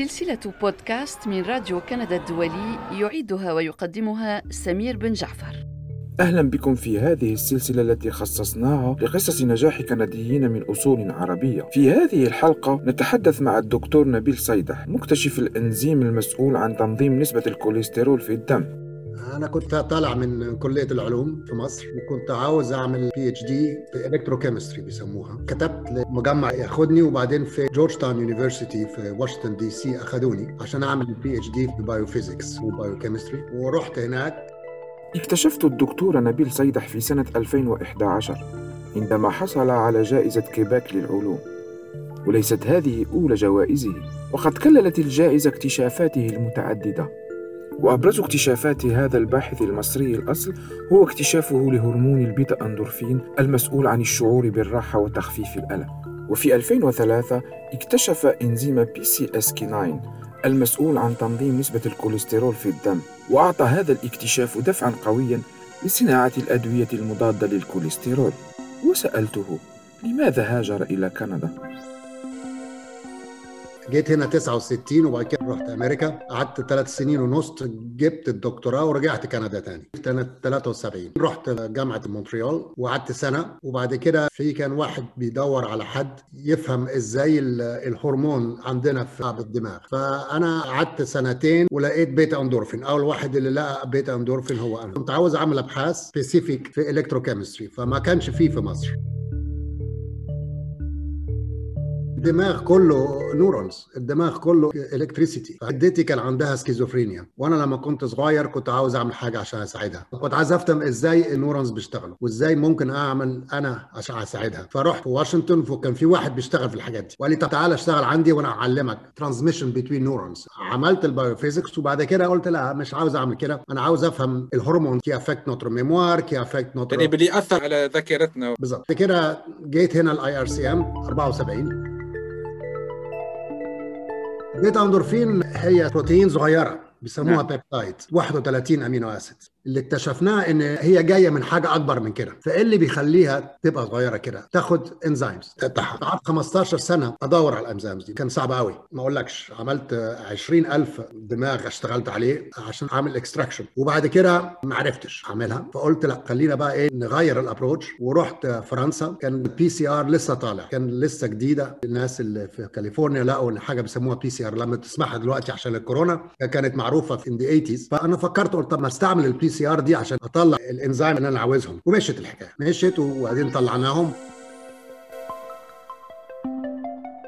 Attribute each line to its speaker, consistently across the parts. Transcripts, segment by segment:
Speaker 1: سلسلة بودكاست من راديو كندا الدولي يعيدها ويقدمها سمير بن جعفر
Speaker 2: أهلا بكم في هذه السلسلة التي خصصناها لقصص نجاح كنديين من أصول عربية. في هذه الحلقة نتحدث مع الدكتور نبيل صيدح مكتشف الإنزيم المسؤول عن تنظيم نسبة الكوليسترول في الدم.
Speaker 3: أنا كنت طالع من كلية العلوم في مصر وكنت عاوز أعمل PhD في electrochemistry بيسموها. كتبت لمجمع ياخدني وبعدين في Georgetown University في واشنطن DC أخدوني عشان أعمل PhD في biophysics و biochemistry ورحت هناك.
Speaker 2: اكتشفت الدكتور نبيل صيدح في سنة 2011 عندما حصل على جائزة كيبيك للعلوم. وليست هذه أولى جوائزه وقد كللت الجائزة اكتشافاته المتعددة. وأبرز اكتشافات هذا الباحث المصري الأصل هو اكتشافه لهرمون البيتا أندورفين المسؤول عن الشعور بالراحة وتخفيف الألم وفي 2003 اكتشف إنزيم PCSK 9 المسؤول عن تنظيم نسبة الكوليسترول في الدم وأعطى هذا الاكتشاف دفعا قويا لصناعة الأدوية المضادة للكوليسترول وسألته لماذا هاجر إلى كندا؟
Speaker 3: جيت هنا 69 وبعد كده رحت أمريكا. قعدت ثلاث سنين ونص جبت الدكتوراه ورجعت كندا تاني. سنة 73 رحت جامعه مونتريال وقعدت سنة. وبعد كده في كان واحد بيدور على حد يفهم إزاي الهرمون عندنا في الدماغ. فأنا قعدت سنتين ولقيت beta endorphin. أول واحد اللي لقى beta endorphin هو أنا. كنت عاوز أعمل أبحاث specific في electrochemistry فما كانش فيه في مصر. الدماغ كله neurons الدماغ كله electricity جدتي كان عندها سكيزوفرينيا وأنا لما كنت صغير كنت عاوز أعمل حاجة عشان أساعدها. كنت عايز أفهم إزاي ال neurons بيشتغلوا وإزاي ممكن أعمل أنا عشان أساعدها. فرحت واشنطن وكان في واحد بيشتغل في الحاجات دي. وقال لي تعالى أشتغل عندي وأنا أعلمك transmission بين neurons عملت ال biophysics وبعد كده قلت لا مش عاوز أعمل كده. أنا عاوز أفهم الهرمون qui affecte notre mémoire qui affecte notre
Speaker 4: يعني بيأثر على ذاكرتنا.
Speaker 3: بالظبط. كده جيت هنا ال IRCM 74 beta endorphin هي بروتين صغيرة بيسموها نعم. peptide 31 amino acid اللي اكتشفناه إن هي جاية من حاجة أكبر من كده. فإيه اللي بيخليها تبقى صغيرة كده؟ تاخد enzymes قعدت 15 سنة أدور على ال enzymes دي. كان صعب قوي ما أقولكش عملت 20000 دماغ اشتغلت عليه عشان أعمل extraction وبعد كده ما عرفتش أعملها. فقلت لا خلينا بقى إيه نغير ال approach ورحت فرنسا. كان ال PCR لسه طالع. كان لسه جديدة. الناس اللي في كاليفورنيا لقوا حاجة بيسموها PCR لما تسمعها دلوقتي عشان الكورونا كانت معروفة في the 80 فأنا فكرت قلت طب ما أستعمل ال PCR دي عشان اطلع الانزيم اللي أنا عاوزهم. ومشيت الحكاية. مشيت وبعدين طلعناهم.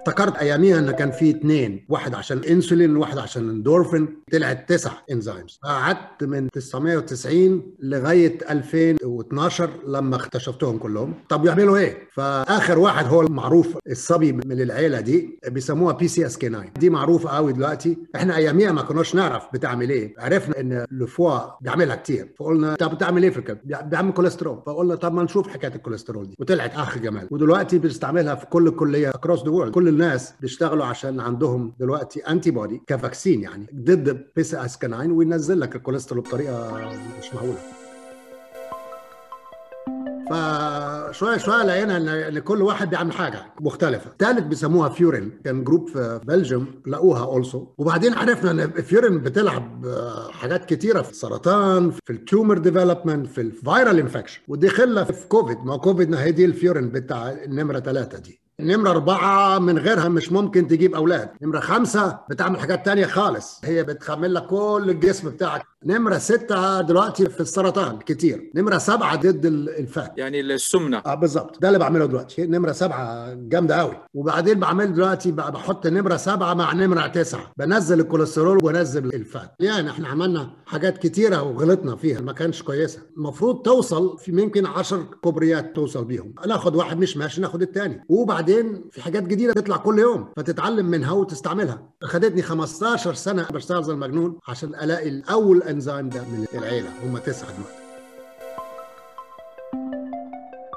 Speaker 3: افتكرت أياميها إن كان في اثنين واحد عشان انسولين وواحد عشان اندورفين طلعت تسع enzymes. قعدت من 990 لغاية 2012 لما اكتشفتهم كلهم. طب يعملوا إيه؟ فآخر واحد هو المعروف الصبي من العيلة دي بيسموها PCSK 9 دي معروفة قوي دلوقتي. إحنا أياميها ما كناش نعرف بتعمل إيه. عرفنا إن ال foie بيعملها كتير. فقلنا طب بتعمل إيه في الكبد بيعمل كوليسترول. فقلنا طب ما نشوف حكاية الكوليسترول دي. وطلعت آخر جمال. ودلوقتي بنستعملها في كل الكليه across the كل الناس بيشتغلوا عشان عندهم دلوقتي antibody ك vaccine يعني ضد PCS 9 وينزل لك الكوليسترول بطريقة مش معقولة. فشوية شوية لقينا ان كل واحد بيعمل حاجة مختلفة. ثالث بيسموها furin كان group في Belgium لقوها also وبعدين عرفنا إن furin بتلعب حاجات كتيرة في السرطان في ال tumor development في ال viral infection ودي داخلة في كوفيد ما كوفيد هي دي ال furin بتاع النمرة ثلاثة دي. نمرة أربعة من غيرها مش ممكن تجيب أولاد. نمرة خمسة بتعمل حاجات تانية خالص. هي بتخمل لك كل الجسم بتاعك. نمرة ستة دلوقتي في السرطان كتير. نمرة سبعة ضد الفات.
Speaker 4: يعني السمنة.
Speaker 3: آه بالظبط. ده اللي بعمله دلوقتي. نمرة سبعة جامدة قوي وبعدين بعمل دلوقتي بحط نمرة سبعة مع نمرة تسعة. بنزل الكوليسترول وبنزل الفات. يعني إحنا عملنا حاجات كتيرة وغلطنا فيها. ما كانش كويسة. المفروض توصل في ممكن 10 كوبريات توصل بيهم. ناخد واحد مش ماشي ناخد الثاني وبعدين في حاجات جديدة تطلع كل يوم. فتتعلم منها وتستعملها خدتني 15 سنة بشتغل زي المجنون عشان ألاقي الأول انزيم ده من العيلة هم تسعه دلوقتي.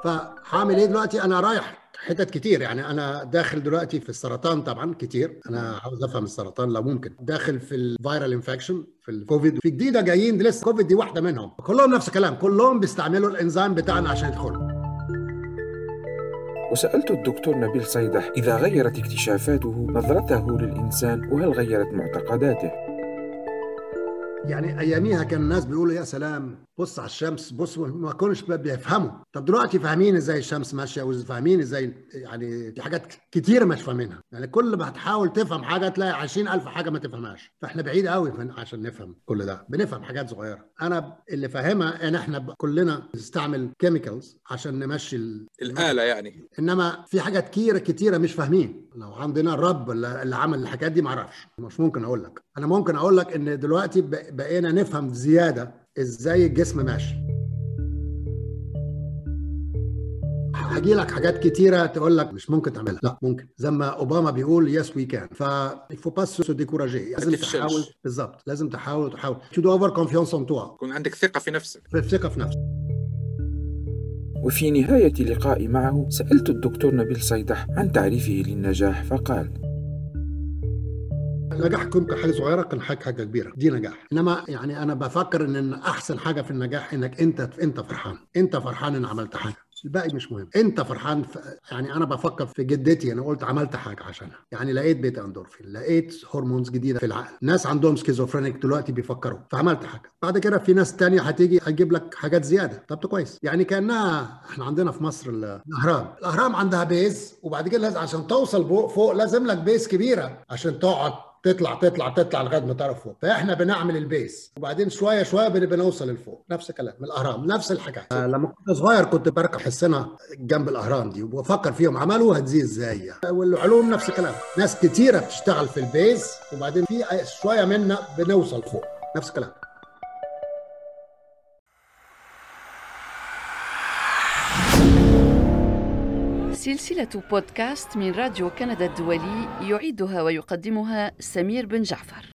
Speaker 3: فهعمل إيه دلوقتي؟ أنا رايح حتت كتير يعني أنا داخل دلوقتي في السرطان طبعا كتير. أنا عاوز أفهم السرطان لو ممكن. داخل في ال viral infection في الكوفيد في جديدة جايين لسه كوفيد دي واحدة منهم. كلهم نفس الكلام كلهم بيستعملوا الإنزيم بتاعنا عشان يدخلوا.
Speaker 2: وسألت الدكتور نبيل صيدح إذا غيرت اكتشافاته نظرته للإنسان وهل غيرت معتقداته؟
Speaker 3: يعني أياميها كان الناس بيقولوا يا سلام بص على الشمس بص ما كانوش بيفهموا. طب دلوقتي فاهمين إزاي الشمس ماشية وفاهمين إزاي يعني في حاجات كتير مش فاهمينها. يعني كل ما هتحاول تفهم حاجة تلاقي 20000 حاجة ما تفهمهاش. فإحنا بعيد قوي عشان نفهم كل ده. بنفهم حاجات صغيرة. أنا اللي فاهمها إن إحنا كلنا بنستعمل chemicals عشان نمشي ال...
Speaker 4: الآلة يعني.
Speaker 3: إنما في حاجات كتيرة كتيرة مش فاهمين. لو عندنا الرب اللي عمل الحاجات دي ما أعرفش. مش ممكن أقول لك. أنا ممكن أقول لك إن دلوقتي ب- بقينا نفهم زيادة إزاي الجسم ماشي. هجي لك حاجات كتيرة تقول لك مش ممكن تعملها. لا ممكن. زي ما أوباما بيقول yes we can ف faut pas se décourager لازم. تحاول. بالظبط. لازم تحاول تحاول. tu dois avoir confiance en toi
Speaker 4: يكون عندك ثقة في نفسك.
Speaker 3: ثقة في نفسك.
Speaker 2: وفي نهاية لقائي معه سألت الدكتور نبيل صيدح عن تعريفه للنجاح فقال
Speaker 3: النجاح كنت حاجة صغيرة كان حاجة حاجة كبيرة. دي نجاح. إنما يعني أنا بفكر إن أحسن حاجة في النجاح إنك أنت أنت فرحان. أنت فرحان إن عملت حاجة. الباقي مش مهم. أنت فرحان في يعني أنا بفكر في جدتي أنا قلت عملت حاجة عشانها. يعني لقيت beta endorphin لقيت hormones جديدة في العقل. ناس عندهم schizophrenic دلوقتي بيفكروا. فعملت حاجة. بعد كده في ناس تانية هتيجي هتجيب لك حاجات زيادة. طب كويس. يعني كأنها إحنا عندنا في مصر ال- الأهرام. الأهرام عندها base وبعد كده لازم عشان توصل فوق لازم لك base كبيرة عشان تقعد. تطلع تطلع تطلع لغاية ما تعرف فوق. فإحنا بنعمل ال base وبعدين شوية شوية بن- بنوصل لفوق. نفس الكلام الأهرام نفس الحاجات. آه لما كنت صغير كنت بركب حصنة جنب الأهرام دي وبفكر فيهم عملوها دي إزاي والعلوم نفس الكلام. ناس كتيرة بتشتغل في البيس وبعدين في شوية منا بنوصل فوق. نفس الكلام.
Speaker 1: سلسلة بودكاست من راديو كندا الدولي يعيدها ويقدمها سمير بن جعفر.